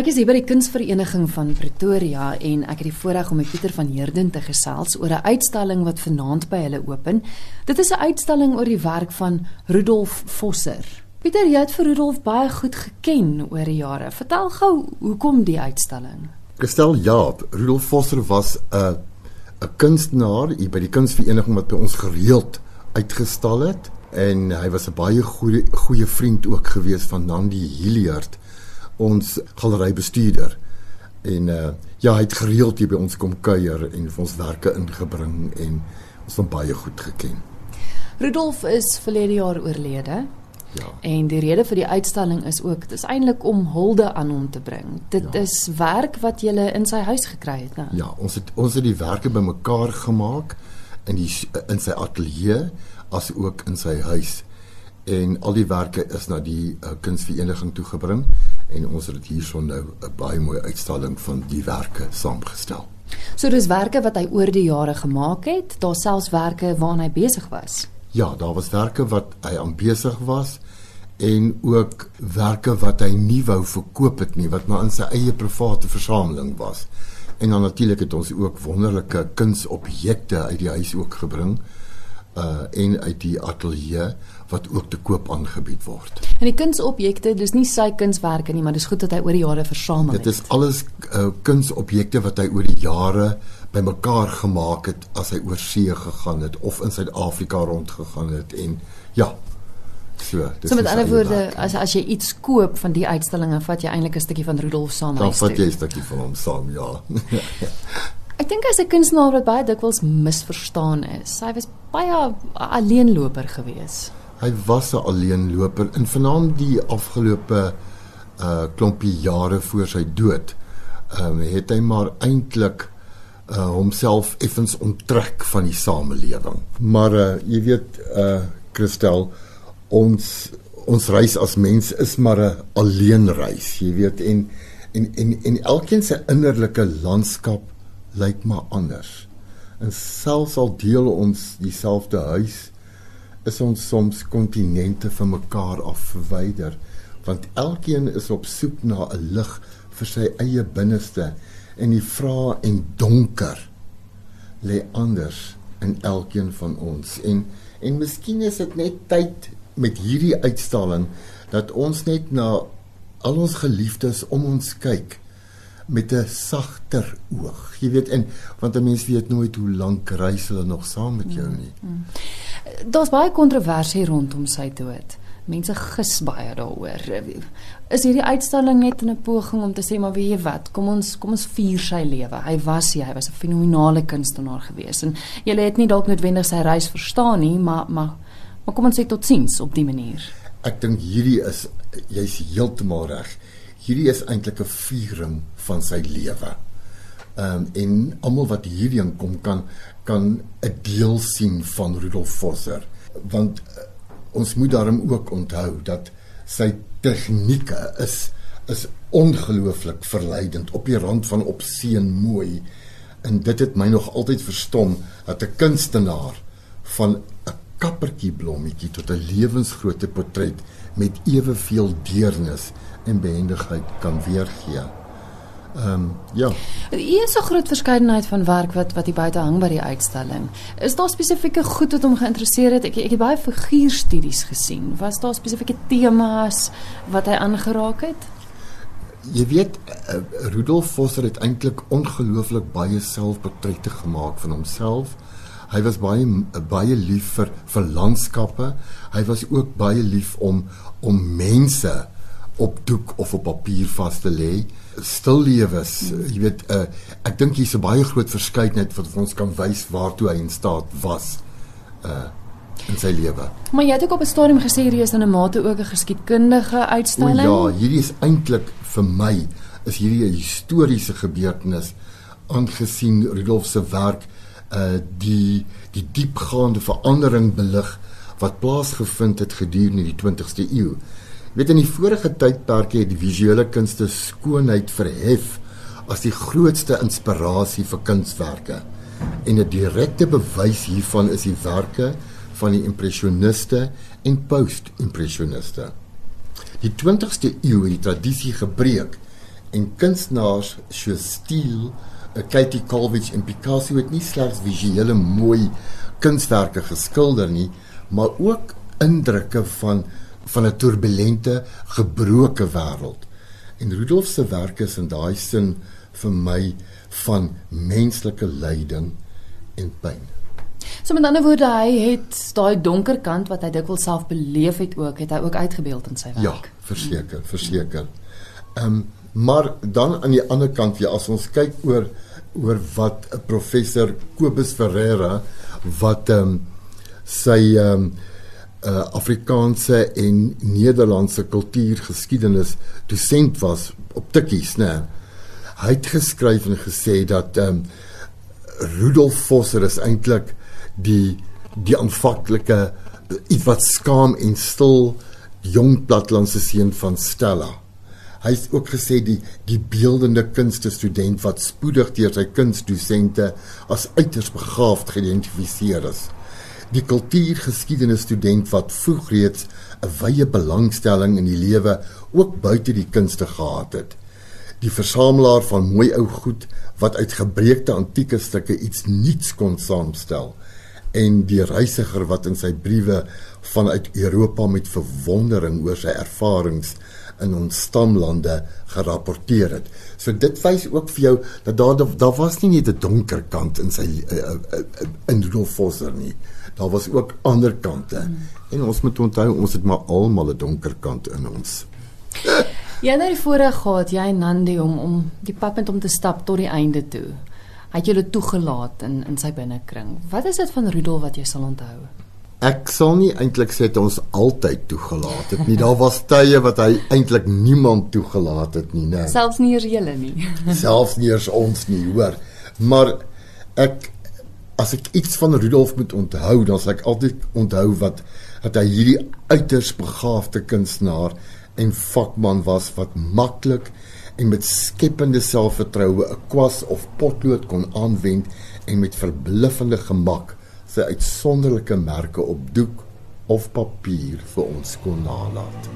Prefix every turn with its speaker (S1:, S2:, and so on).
S1: Ek is hier by die Kunsvereniging van Pretoria en ek het die voorreg om met Pieter van Heerden te gesels oor 'n uitstalling wat vanaand by hulle open. Dit is 'n uitstalling oor die werk van Rudolf Vosser. Pieter, jy het vir Rudolf baie goed geken oor die jare. Vertel gou hoekom die uitstalling?
S2: Gestel ja, Rudolf Vosser was 'n 'n kunstenaar hier by die Kunsvereniging wat by ons gereeld uitgestal het en hy was 'n baie goeie goeie vriend ook gewees van Nandi Hilliard ons galerybestuurder en uh ja hy het gereeld hier by ons kom kuier en ons werke ingebring en ons hom baie goed geken.
S1: Rudolf is verlede jaar oorlede.
S2: Ja.
S1: En die rede vir die uitstalling is ook dis eintlik om hulde aan hom te bring. Dit
S2: Ja.
S1: is werk wat jy in sy huis gekry het, né?
S2: Ja, ons het ons het die werke bymekaar gemaak in die in sy ateljee as ook in sy huis. En al die werke is na die uh, kunsvereniging toe gebring en ons het hierson nou 'n baie mooi uitstalling van die werke saamgestel.
S1: So dis werke wat hy oor die jare gemaak het. Daar selfs werke waaraan hy besig was.
S2: Ja, daar was werke wat hy aan besig was en ook werke wat hy nie wou verkoop het nie, wat maar in sy eie private versameling was. En dan natuurlik het ons ook wonderlike kunsobjekte uit die huis ook gebring uh en uit die ateljee wat ook te koop aangebied word.
S1: En die kunsobjekte, dis nie sy kunswerke nie, maar dis goed dat hy oor die jare versamel
S2: Dit
S1: het.
S2: is alles uh, kunsobjekte wat hy oor die jare bymekaar gemaak het as hy oor see gegaan het of in Suid-Afrika rondgegaan het en ja. So, dis
S1: So met ander woorde,
S2: werk
S1: as as jy iets koop van die uitstallinge, vat jy eintlik 'n stukkie van Rudolf saam
S2: dan
S1: huis
S2: vat jy
S1: toe.
S2: 'n stukkie van hom saam, ja.
S1: Ek dink hy's 'n kunstenaar wat baie dikwels misverstaan is. Hy was baie alleenloper gewees.
S2: hy was 'n alleenloper en vanaand die afgelope uh klompie jare voor sy dood, ehm um, het hy maar eintlik uh homself effens onttrek van die samelewing. Maar uh jy weet uh Christel, ons ons reis as mens is maar 'n alleenreis, jy weet en en en en elkeen se innerlike landskap lyk maar anders. En selfs al deel ons dieselfde huis, is ons soms kontinente van mekaar af verwyder, want elkeen is op soek na 'n lig vir sy eie binneste en die vra en donker lê anders in elkeen van ons en en miskien is dit net tyd met hierdie uitstalling dat ons net na al ons geliefdes om ons kyk met 'n sagter oog. Jy weet en want 'n mens weet nooit hoe lank reis hulle nog saam met jou nie.
S1: Daar's baie kontroversie rondom sy dood. Mense gis baie daaroor. Is hierdie uitstalling net 'n poging om te sê maar weet jy wat, kom ons kom ons vier sy lewe. Hy was hy, hy was 'n fenominale kunstenaar gewees en jy het nie dalk noodwendig sy reis verstaan nie, maar maar maar kom ons sê totsiens op die manier.
S2: Ek dink hierdie is jy's heeltemal reg. Hierdie is eintlik 'n viering van sy lewe. Ehm um, en almal wat hierheen kom kan kan 'n deel sien van Rudolf Vosser. Want uh, ons moet daarom ook onthou dat sy tegnieke is is ongelooflik verleidend. Op die rand van opseën mooi. En dit het my nog altyd verstom dat 'n kunstenaar van 'n kappertjie blommetjie tot 'n lewensgrootte portret met eweveel deernis en behendigheid kan weergee. Ehm um, ja,
S1: Hier is 'n groot verskeidenheid van werk wat wat hier buite hang by die uitstalling. Is daar spesifieke goed wat hom geïnteresseer het? Ek ek het baie figuurstudies gesien. Was daar spesifieke temas wat hy aangeraak het?
S2: jy weet uh, Rudolf Vosser het eintlik ongelooflik baie selfportrette gemaak van homself. Hy was baie baie lief vir vir landskappe. Hy was ook baie lief om om mense op doek of op papier vas te lê. Stillewes, mm. jy weet, uh, ek dink hier's 'n baie groot verskeidenheid wat ons kan wys waartoe hy in staat was uh in sy lewe.
S1: Maar jy het ook op 'n stadium gesê hierdie is in 'n mate ook 'n geskiedkundige
S2: O
S1: uitstalling.
S2: ja, hierdie is eintlik vir my is hierdie 'n historiese gebeurtenis aangesien Rudolf se werk uh die die diepgaande verandering belig wat plaasgevind het gedurende die 20ste eeu. Jy weet in die vorige tydperke het die visuele kunste skoonheid verhef as die grootste inspirasie vir kunswerke. En 'n direkte bewys hiervan is die werke van die impressioniste en post-impressioniste. Die 20ste eeu het die tradisie gebreek En kunstenaars soos Steele, Katie Colwich en Picasso het nie slegs visuele mooi kunswerke geskilder nie, maar ook indrukke van van 'n turbulente, gebroke wêreld. En Rudolf se werke is in daai sin vir my van menslike lyding en pyn.
S1: So met ander woorde, hy het daai donker kant wat hy dikwels self beleef het ook, het hy ook uitgebeeld in sy
S2: Ja,
S1: werk.
S2: verseker, verseker. Ehm um, maar dan aan die ander kant ja, as ons kyk oor oor wat 'n professor Kobus Ferreira wat ehm um, sy ehm um, uh, Afrikaanse en Nederlandse kultuurgeskiedenis dosent was op Tikkies, né? Hy het geskryf en gesê dat ehm um, Rudolf Vosser is eintlik die die aanvanklike iets wat skaam en stil jong platlandse seun van Stella. Hy het ook gesê die die beeldende kunste student wat spoedig deur sy kunstdosente as uiters begaafd geïdentifiseer is. Die kultuurgeskiedenis student wat vroeg reeds 'n wye belangstelling in die lewe ook buite die kunste gehad het. Die versamelaar van mooi ou goed wat uit gebreekte antieke stukke iets nuuts kon saamstel en die reisiger wat in sy briewe vanuit Europa met verwondering oor sy ervarings in ons stamlande gerapporteer het. So dit wys ook vir jou dat daar daar was nie net 'n donker kant in sy uh, uh, uh, in Rudolf Vosser nie. Daar was ook ander kante. Mm. En ons moet onthou ons het maar almal 'n donker kant in ons.
S1: Jy het nou die voorreg gehad jy en Nandi om om die pad met hom te stap tot die einde toe. Hy het julle toegelaat in in sy binnekring. Wat is dit van Rudolf wat jy sal onthou?
S2: Ek sal nie eintlik sê dit ons altyd toegelaat het nie. Daar was tye wat hy eintlik niemand toegelaat het nie, né?
S1: Selfs nie eers julle nie.
S2: Selfs nie eens ons nie, hoor. Maar ek as ek iets van Rudolf moet onthou, dan sal ek altyd onthou wat dat hy hierdie uiters begaafde kunstenaar en vakman was wat maklik en met skepende selfvertroue 'n kwas of potlood kon aanwend en met verbluffende gemak sy uitsonderlike merke op doek of papier vir ons kon nalat.